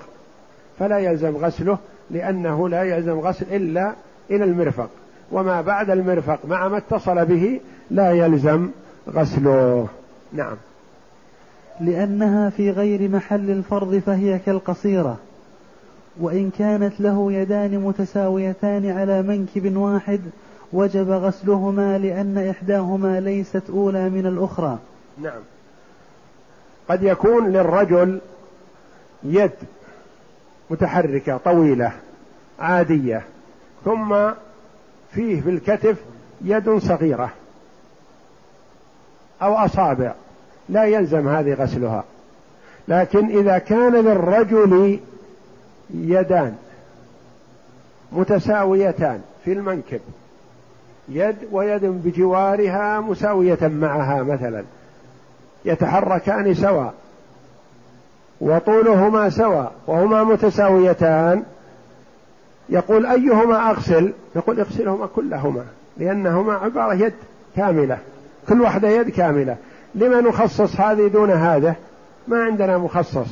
فلا يلزم غسله لأنه لا يلزم غسل إلا إلى المرفق. وما بعد المرفق مع ما اتصل به لا يلزم غسله. نعم. لأنها في غير محل الفرض فهي كالقصيرة وإن كانت له يدان متساويتان على منكب واحد وجب غسلهما لأن إحداهما ليست أولى من الأخرى. نعم. قد يكون للرجل يد متحركة طويلة عادية ثم فيه في الكتف يد صغيرة أو أصابع. لا يلزم هذه غسلها. لكن إذا كان للرجل يدان متساويتان في المنكب يد ويد بجوارها مساوية معها مثلا يتحركان سواء وطولهما سواء وهما متساويتان يقول أيهما أغسل؟ يقول اغسلهما كلهما لأنهما عبارة يد كاملة كل واحدة يد كاملة. لما نخصص هذه دون هذا؟ ما عندنا مخصص.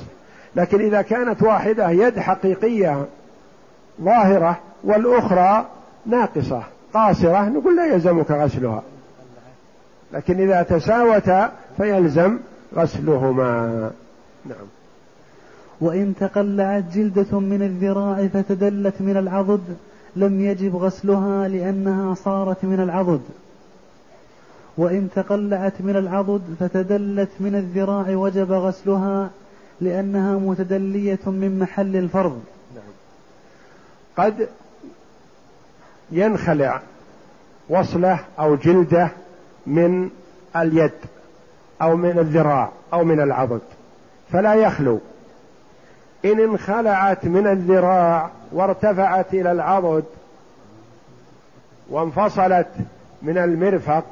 لكن إذا كانت واحدة يد حقيقية ظاهرة والأخرى ناقصة قاصرة نقول لا يلزمك غسلها. لكن إذا تساوتا فيلزم غسلهما. نعم. وإن تقلعت جلدة من الذراع فتدلت من العضد لم يجب غسلها لأنها صارت من العضد وإن تقلعت من العضد فتدلت من الذراع وجب غسلها لأنها متدلية من محل الفرض. قد ينخلع وصلة أو جلدة من اليد أو من الذراع أو من العضد فلا يخلو إن انخلعت من الذراع وارتفعت إلى العضد وانفصلت من المرفق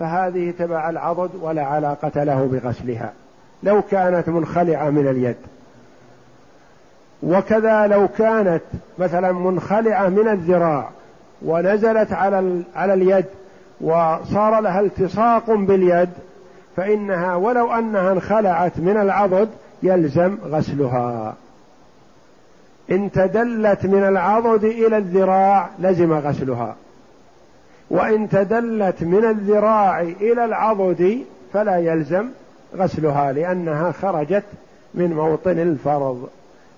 فهذه تبع العضد ولا علاقة له بغسلها. لو كانت منخلعة من اليد. وكذا لو كانت مثلا منخلعة من الذراع ونزلت على على اليد وصار لها التصاق باليد فإنها ولو أنها انخلعت من العضد يلزم غسلها. إن تدلت من العضد إلى الذراع لزم غسلها. وإن تدلت من الذراع إلى العضد فلا يلزم غسلها لأنها خرجت من موطن الفرض.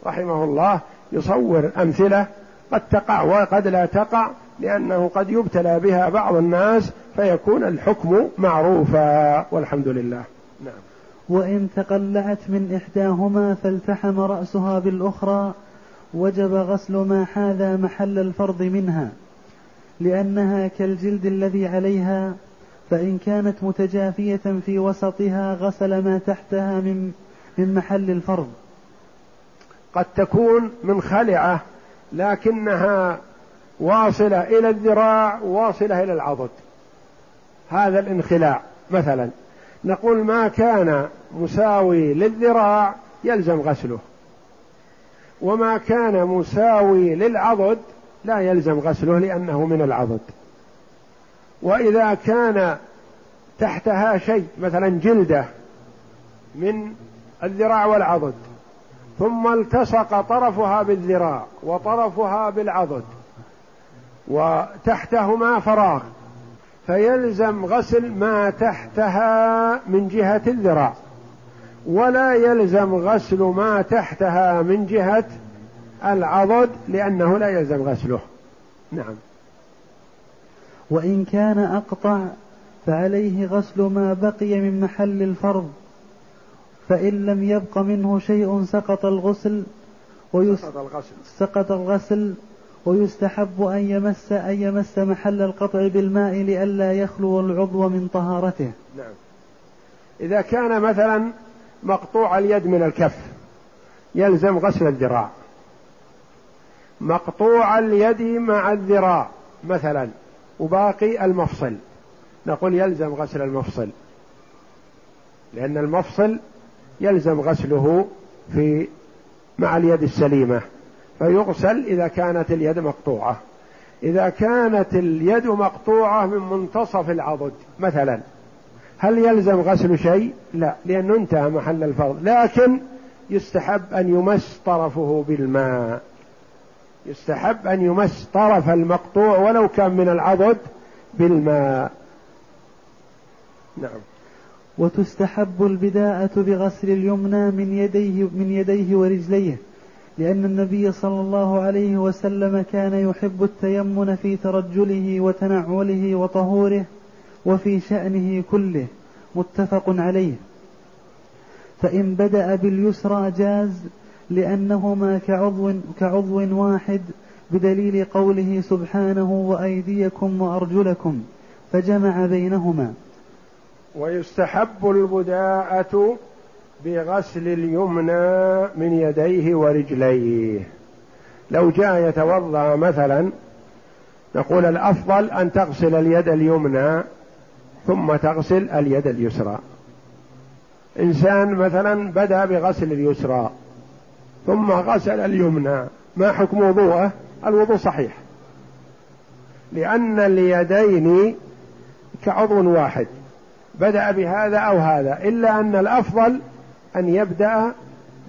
رحمه الله يصور أمثلة قد تقع وقد لا تقع لأنه قد يبتلى بها بعض الناس فيكون الحكم معروفا والحمد لله. نعم. وإن تقلعت من إحداهما فالتحم رأسها بالأخرى وجب غسل ما حاذى محل الفرض منها لأنها كالجلد الذي عليها فإن كانت متجافية في وسطها غسل ما تحتها من من محل الفرض. قد تكون منخلعة لكنها واصلة إلى الذراع واصلة إلى العضد. هذا الانخلاع مثلا. نقول ما كان مساوي للذراع يلزم غسله. وما كان مساوي للعضد لا يلزم غسله لأنه من العضد. وإذا كان تحتها شيء مثلا جلدة من الذراع والعضد ثم التصق طرفها بالذراع وطرفها بالعضد وتحتهما فراغ فيلزم غسل ما تحتها من جهة الذراع. ولا يلزم غسل ما تحتها من جهة العضد لأنه لا يلزم غسله نعم وإن كان أقطع فعليه غسل ما بقي من محل الفرض فإن لم يبق منه شيء سقط الغسل ويسقط الغسل سقط الغسل ويستحب أن يمس أن يمس محل القطع بالماء لئلا يخلو العضو من طهارته. نعم. إذا كان مثلا مقطوع اليد من الكف يلزم غسل الذراع. مقطوع اليد مع الذراع مثلا وباقي المفصل نقول يلزم غسل المفصل لأن المفصل يلزم غسله في مع اليد السليمة فيغسل إذا كانت اليد مقطوعة إذا كانت اليد مقطوعة من منتصف العضد مثلا هل يلزم غسل شيء؟ لا لأنه انتهى محل الفرض. لكن يستحب أن يمس طرفه بالماء. يستحب أن يمس طرف المقطوع ولو كان من العضد بالماء. نعم. وتستحب البداءة بغسل اليمنى من يديه من يديه ورجليه لأن النبي صلى الله عليه وسلم كان يحب التيمن في ترجله وتنعله وطهوره. وفي شأنه كله متفق عليه. فإن بدأ باليسرى جاز لأنهما كعضو, كعضو واحد بدليل قوله سبحانه وأيديكم وأرجلكم فجمع بينهما. ويستحب البداءة بغسل اليمنى من يديه ورجليه. لو جاء يتوضأ مثلا نقول الأفضل أن تغسل اليد اليمنى ثم تغسل اليد اليسرى. إنسان مثلا بدأ بغسل اليسرى ثم غسل اليمنى. ما حكم وضوءه؟ الوضوء صحيح. لأن اليدين كعضو واحد. بدأ بهذا أو هذا إلا أن الأفضل أن يبدأ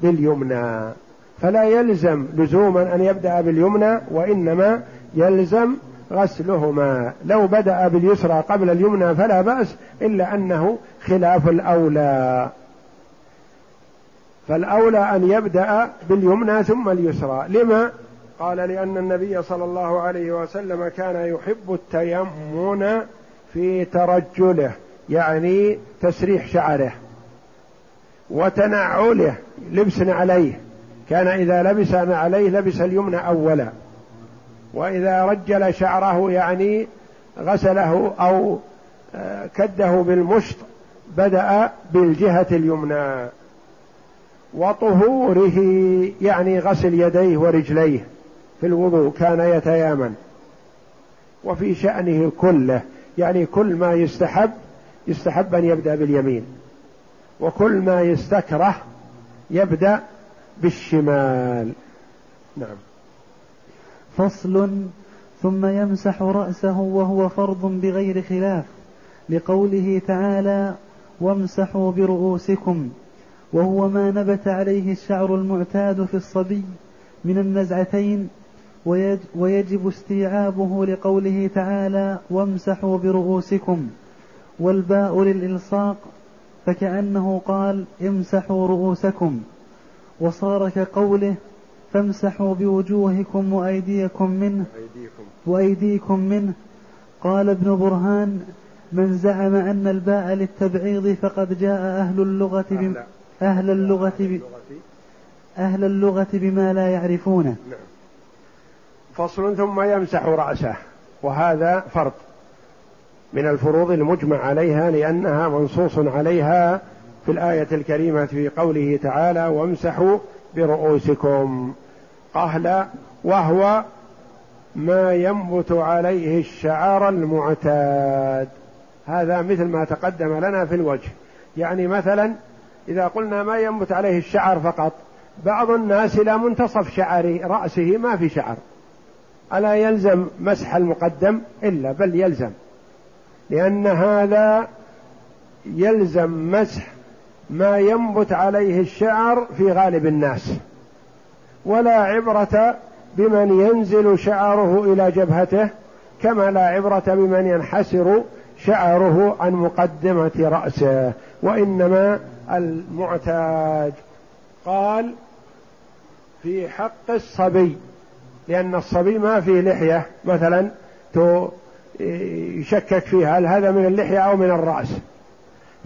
باليمنى. فلا يلزم لزوما أن يبدأ باليمنى وإنما يلزم غسلهما. لو بدأ باليسرى قبل اليمنى فلا بأس إلا أنه خلاف الأولى. فالأولى أن يبدأ باليمنى ثم اليسرى. لما؟ قال لأن النبي صلى الله عليه وسلم كان يحب التيمن في ترجله يعني تسريح شعره وتنعله لبس عليه. كان إذا لبس عليه لبس اليمنى أولا. وإذا رجل شعره يعني غسله أو آه، كده بالمشط بدأ بالجهة اليمنى وطهوره يعني غسل يديه ورجليه في الوضوء كان يتيامن. وفي شأنه كله يعني كل ما يستحب يستحب أن يبدأ باليمين. وكل ما يستكره يبدأ بالشمال. نعم. فصل ثم يمسح رأسه وهو فرض بغير خلاف لقوله تعالى وامسحوا برؤوسكم وهو ما نبت عليه الشعر المعتاد في الصبي من النزعتين ويجب استيعابه لقوله تعالى وامسحوا برؤوسكم والباء للإلصاق فكأنه قال امسحوا رؤوسكم وصار كقوله فامسحوا بوجوهكم وأيديكم منه. وأيديكم منه. قال ابن برهان من زعم أن الباء للتبعيض فقد جاء أهل اللغة بم أهل. اللغة ب... أهل اللغة بما لا يعرفونه. نعم. فصل ثم يمسح رأسه. وهذا فرض. من الفروض المجمع عليها لأنها منصوص عليها في الآية الكريمة في قوله تعالى وامسحوا برؤوسكم. قال وهو ما ينبت عليه الشعر المعتاد. هذا مثل ما تقدم لنا في الوجه. يعني مثلا إذا قلنا ما ينبت عليه الشعر فقط بعض الناس إلى منتصف شعر رأسه ما في شعر. ألا يلزم مسح المقدم؟ إلا بل يلزم. لأن هذا يلزم مسح ما ينبت عليه الشعر في غالب الناس. ولا عبرة بمن ينزل شعره إلى جبهته كما لا عبرة بمن ينحسر شعره عن مقدمة رأسه وإنما المعتاد قال في حق الصبي لأن الصبي ما فيه لحية مثلا يشكك فيها هل هذا من اللحية أو من الرأس؟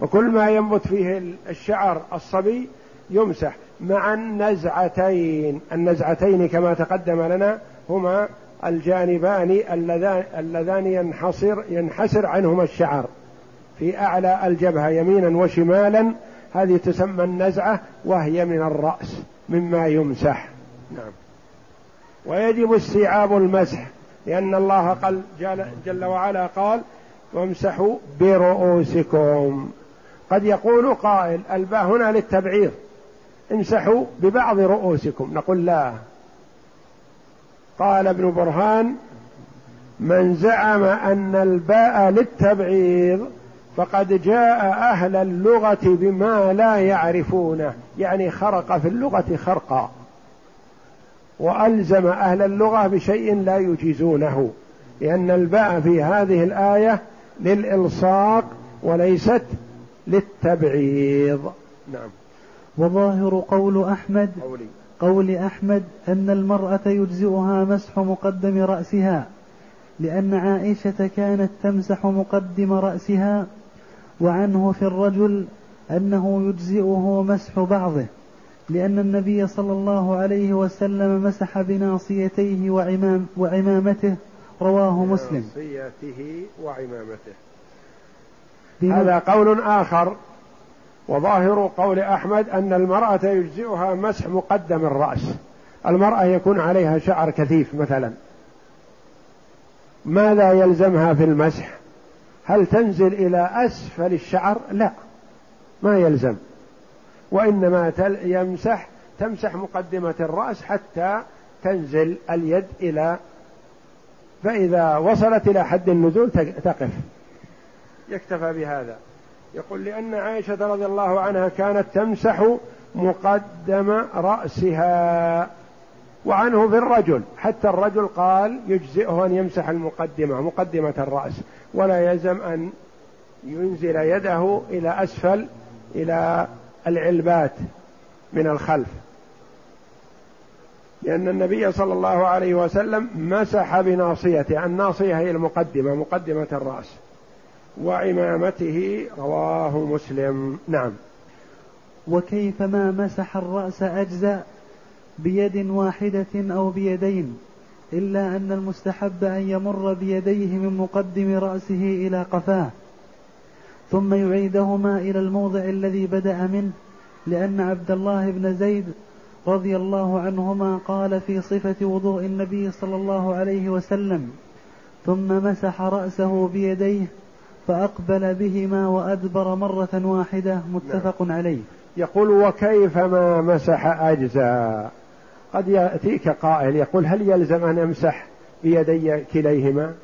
وكل ما ينبت فيه الشعر الصبي يمسح. مع النزعتين. النزعتين كما تقدم لنا هما الجانبان اللذان اللذان ينحصر ينحسر عنهما الشعر. في أعلى الجبهة يمينا وشمالا هذه تسمى النزعة وهي من الرأس مما يمسح. نعم. ويجب استيعاب المسح لأن الله قال جل وعلا قال وامسحوا برؤوسكم. قد يقول قائل الباء هنا للتبعيض. امسحوا ببعض رؤوسكم. نقول لا. قال ابن برهان من زعم أن الباء للتبعيض فقد جاء أهل اللغة بما لا يعرفونه. يعني خرق في اللغة خرقا. وألزم أهل اللغة بشيء لا يجيزونه لأن الباء في هذه الآية للإلصاق وليست للتبعيض. نعم. وظاهر قول أحمد قولي. قول أحمد أن المرأة يجزئها مسح مقدم رأسها لأن عائشة كانت تمسح مقدم رأسها وعنه في الرجل أنه يجزئه مسح بعضه لأن النبي صلى الله عليه وسلم مسح بناصيتيه وعمام وعمامته رواه مسلم. بناصيته وعمامته. هذا قول آخر. وظاهر قول أحمد أن المرأة يجزئها مسح مقدم الرأس. المرأة يكون عليها شعر كثيف مثلا. ماذا يلزمها في المسح؟ هل تنزل إلى أسفل الشعر؟ لا ما يلزم. وإنما يمسح تمسح مقدمة الرأس حتى تنزل اليد إلى فإذا وصلت إلى حد النزول تقف. يكتفى بهذا. يقول لأن عائشة رضي الله عنها كانت تمسح مقدم رأسها وعنه في الرجل حتى الرجل قال يجزئه أن يمسح المقدمة مقدمة الرأس ولا يلزم أن ينزل يده إلى أسفل إلى العلبات من الخلف. لأن النبي صلى الله عليه وسلم مسح بناصيته الناصية هي المقدمة مقدمة الرأس. وعمامته رواه مسلم. نعم. وكيفما مسح الرأس أجزأ بيد واحدة أو بيدين إلا أن المستحب أن يمر بيديه من مقدم رأسه إلى قفاه ثم يعيدهما إلى الموضع الذي بدأ منه لأن عبد الله بن زيد رضي الله عنهما قال في صفة وضوء النبي صلى الله عليه وسلم ثم مسح رأسه بيديه فأقبل بهما وأدبر مرة واحدة متفق نعم. عليه. يقول وكيفما مسح أجزاء؟ قد يأتيك قائل يقول هل يلزم أن أمسح بيدي كليهما؟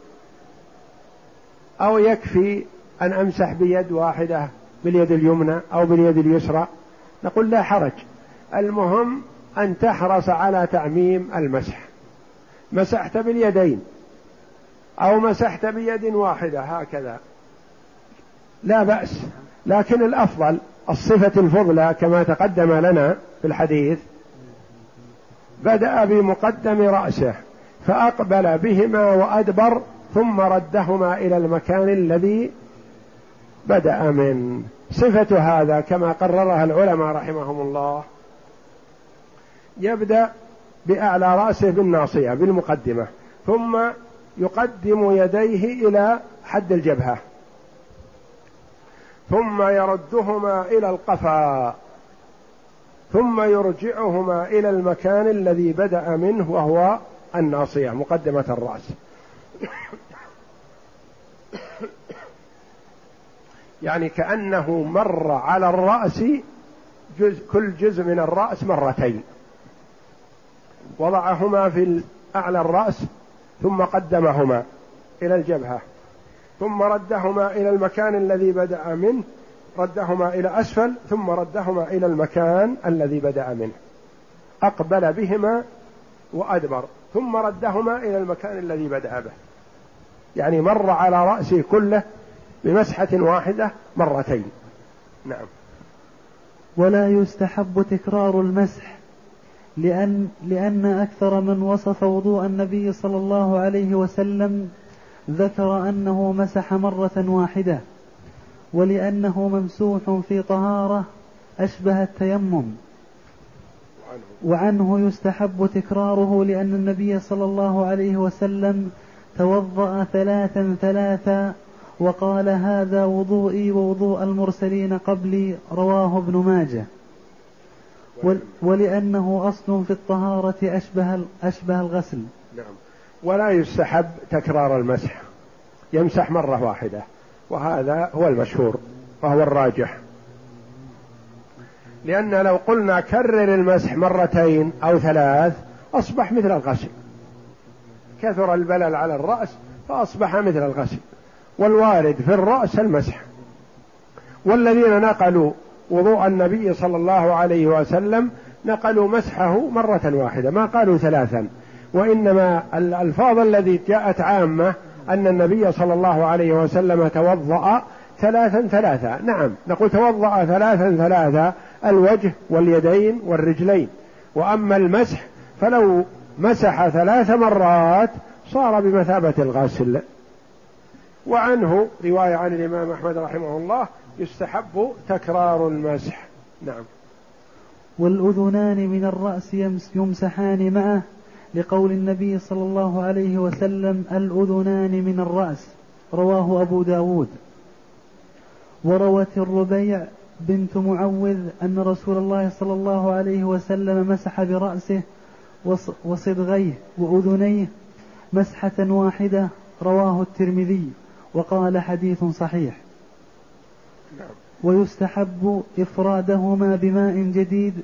أو يكفي أن أمسح بيد واحدة باليد اليمنى أو باليد اليسرى؟ نقول لا حرج. المهم أن تحرص على تعميم المسح. مسحت باليدين أو مسحت بيد واحدة هكذا. لا بأس. لكن الأفضل الصفة الفضلى كما تقدم لنا في الحديث بدأ بمقدم رأسه فأقبل بهما وأدبر ثم ردهما إلى المكان الذي بدأ من. صفة هذا كما قررها العلماء رحمهم الله يبدأ بأعلى رأسه بالناصية بالمقدمة ثم يقدم يديه إلى حد الجبهة. ثم يردهما إلى القفا ثم يرجعهما إلى المكان الذي بدأ منه وهو الناصية مقدمة الرأس. يعني كأنه مر على الرأس جزء كل جزء من الرأس مرتين. وضعهما في اعلى الرأس ثم قدمهما إلى الجبهة. ثم ردهما إلى المكان الذي بدأ منه ردهما إلى أسفل ثم ردهما إلى المكان الذي بدأ منه. أقبل بهما وأدبر ثم ردهما إلى المكان الذي بدأ به. يعني مر على رأسه كله بمسحة واحدة مرتين. نعم. ولا يستحب تكرار المسح لأن لأن أكثر من وصف وضوء النبي صلى الله عليه وسلم ذكر أنه مسح مرة واحدة ولأنه ممسوح في طهارة أشبه التيمم وعنه يستحب تكراره لأن النبي صلى الله عليه وسلم توضأ ثلاثا ثلاثا وقال هذا وضوئي ووضوء المرسلين قبلي رواه ابن ماجه. ولأنه أصل في الطهارة أشبه أشبه الغسل. نعم. ولا يستحب تكرار المسح. يمسح مرة واحدة وهذا هو المشهور وهو الراجح. لأن لو قلنا كرر المسح مرتين أو ثلاث أصبح مثل الغسل. كثر البلل على الرأس فأصبح مثل الغسل. والوارد في الرأس المسح. والذين نقلوا وضوء النبي صلى الله عليه وسلم نقلوا مسحه مرة واحدة ما قالوا ثلاثا. وإنما الألفاظ التي جاءت عامة أن النبي صلى الله عليه وسلم توضأ ثلاثا ثلاثا. نعم نقول توضأ ثلاثا ثلاثا الوجه واليدين والرجلين. وأما المسح فلو مسح ثلاث مرات صار بمثابة الغسل. وعنه رواية عن الإمام أحمد رحمه الله يستحب تكرار المسح. نعم. والأذنان من الرأس يمسحان معه لقول النبي صلى الله عليه وسلم الأذنان من الرأس رواه أبو داود وروت الربيع بنت معوذ أن رسول الله صلى الله عليه وسلم مسح برأسه وصدغيه وأذنيه مسحة واحدة رواه الترمذي وقال حديث صحيح. ويستحب إفرادهما بماء جديد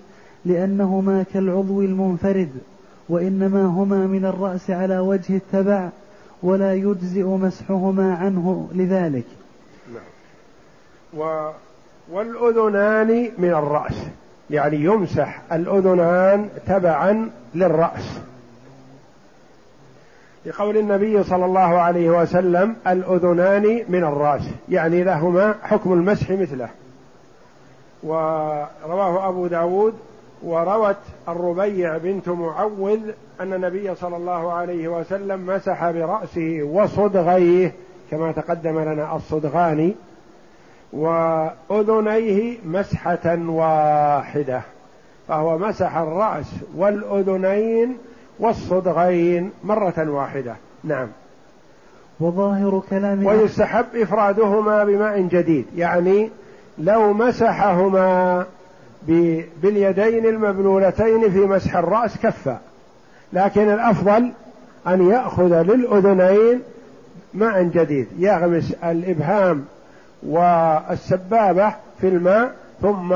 لأنهما كالعضو المنفرد وإنما هما من الرأس على وجه التبع ولا يجزئ مسحهما عنه لذلك. نعم. و والأذنان من الرأس. يعني يمسح الأذنان تبعا للرأس. لقول النبي صلى الله عليه وسلم الأذنان من الرأس. يعني لهما حكم المسح مثله. ورواه أبو داود وروت الربيع بنت معوذ أن النبي صلى الله عليه وسلم مسح برأسه وصدغيه كما تقدم لنا الصدغان وأذنيه مسحة واحدة فهو مسح الرأس والأذنين والصدغين مرة واحدة. نعم. وظاهر كلام ويستحب إفرادهما بماء جديد يعني لو مسحهما باليدين المبلولتين في مسح الرأس كفى لكن الأفضل أن يأخذ للأذنين ماء جديد. يغمس الإبهام والسبابة في الماء ثم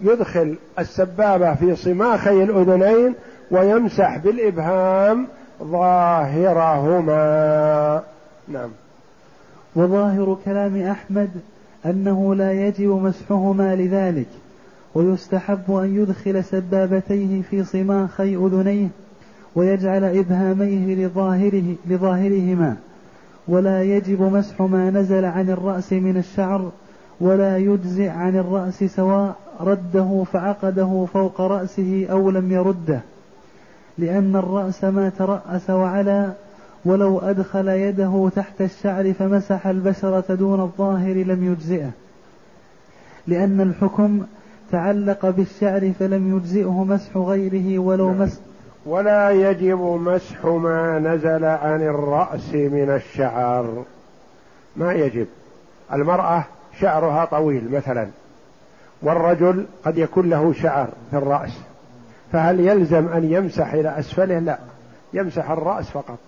يدخل السبابة في صماخي الأذنين ويمسح بالإبهام ظاهرهما. نعم. وظاهر كلام أحمد أنه لا يجب مسحهما لذلك. ويستحب أن يدخل سبابتيه في صماخي أذنيه ويجعل إبهاميه لظاهره لظاهرهما. ولا يجب مسح ما نزل عن الرأس من الشعر ولا يجزئ عن الرأس سواء رده فعقده فوق رأسه أو لم يرده. لأن الرأس ما ترأس وعلى ولو أدخل يده تحت الشعر فمسح البشرة دون الظاهر لم يجزئه. لأن الحكم تعلق بالشعر فلم يجزئه مسح غيره ولو نعم. مسح. ولا يجب مسح ما نزل عن الرأس من الشعر. ما يجب. المرأة شعرها طويل مثلا والرجل قد يكون له شعر في الرأس فهل يلزم أن يمسح إلى أسفله؟ لا يمسح الرأس فقط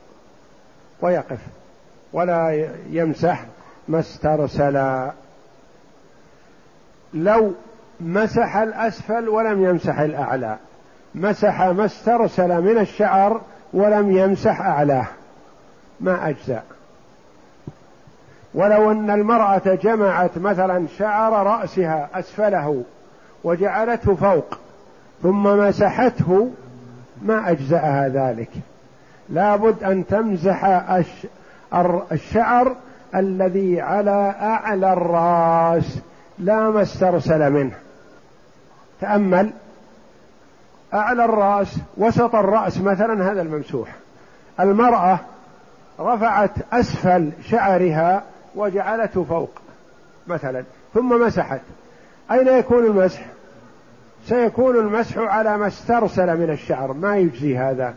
ويقف ولا يمسح ما استرسل. لو مسح الأسفل ولم يمسح الأعلى. مسح ما استرسل من الشعر ولم يمسح أعلاه. ما أجزأ ولو أن المرأة جمعت مثلا شعر رأسها أسفله وجعلته فوق ثم مسحته ما أجزأها ذلك. لابد أن تمزح الشعر الذي على أعلى الرأس لا ما استرسل منه. تأمل أعلى الرأس وسط الرأس مثلا هذا الممسوح. المرأة رفعت أسفل شعرها وجعلته فوق مثلا ثم مسحت. أين يكون المسح؟ سيكون المسح على ما استرسل من الشعر. ما يجزي هذا.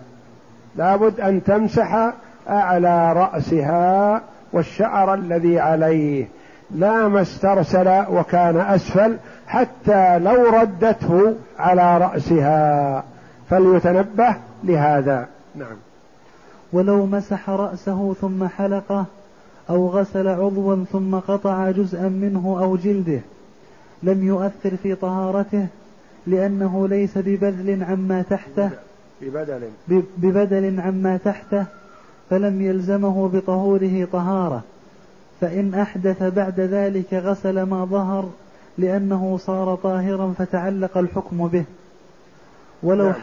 لابد أن تمسح أعلى رأسها والشعر الذي عليه. لا ما استرسل وكان أسفل حتى لو ردته على رأسها. فليتنبه لهذا. نعم. ولو مسح رأسه ثم حلقه أو غسل عضوا ثم قطع جزءا منه أو جلده لم يؤثر في طهارته لأنه ليس ببذل عما تحته. ببدل ببدل عما تحته فلم يلزمه بطهوره طهارة. فإن أحدث بعد ذلك غسل ما ظهر لأنه صار طاهرا فتعلق الحكم به. ولو نعم.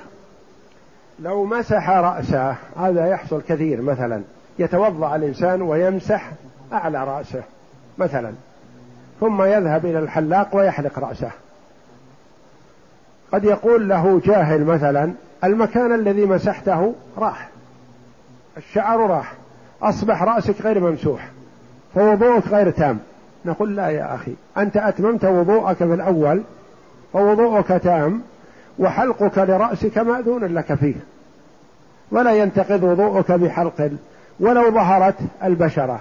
لو مسح رأسه هذا يحصل كثير مثلا. يتوضأ الإنسان ويمسح أعلى رأسه مثلا. ثم يذهب إلى الحلاق ويحلق رأسه. قد يقول له جاهل مثلا المكان الذي مسحته راح. الشعر راح. أصبح رأسك غير ممسوح. فوضوءك غير تام. نقول لا يا أخي أنت أتممت وضوءك في الأول فوضوءك تام وحلقك لرأسك مأذون لك فيه ولا ينتقض وضوءك بحلق ولو ظهرت البشرة.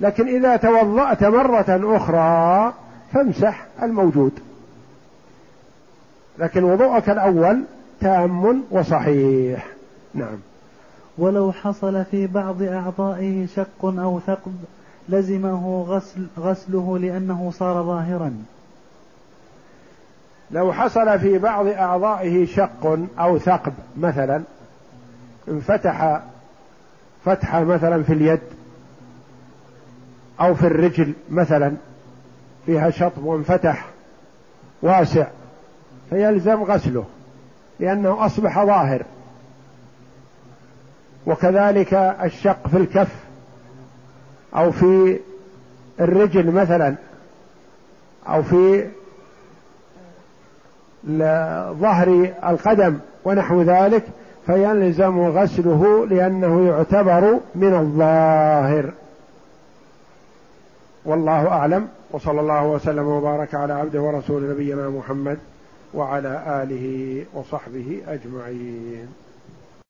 لكن إذا توضأت مرة أخرى فامسح الموجود. لكن وضوءك الأول تام وصحيح. نعم. ولو حصل في بعض أعضائه شق أو ثقب لزمه غسل غسله لأنه صار ظاهرا. لو حصل في بعض أعضائه شق أو ثقب مثلا انفتح فتحة مثلا في اليد أو في الرجل مثلا فيها شطب وانفتح واسع فيلزم غسله لأنه أصبح ظاهر. وكذلك الشق في الكف أو في الرجل مثلا أو في ظهر القدم ونحو ذلك فيلزم غسله لأنه يعتبر من الظاهر. والله أعلم وصلى الله وسلم وبارك على عبده ورسول نبينا محمد وعلى آله وصحبه أجمعين.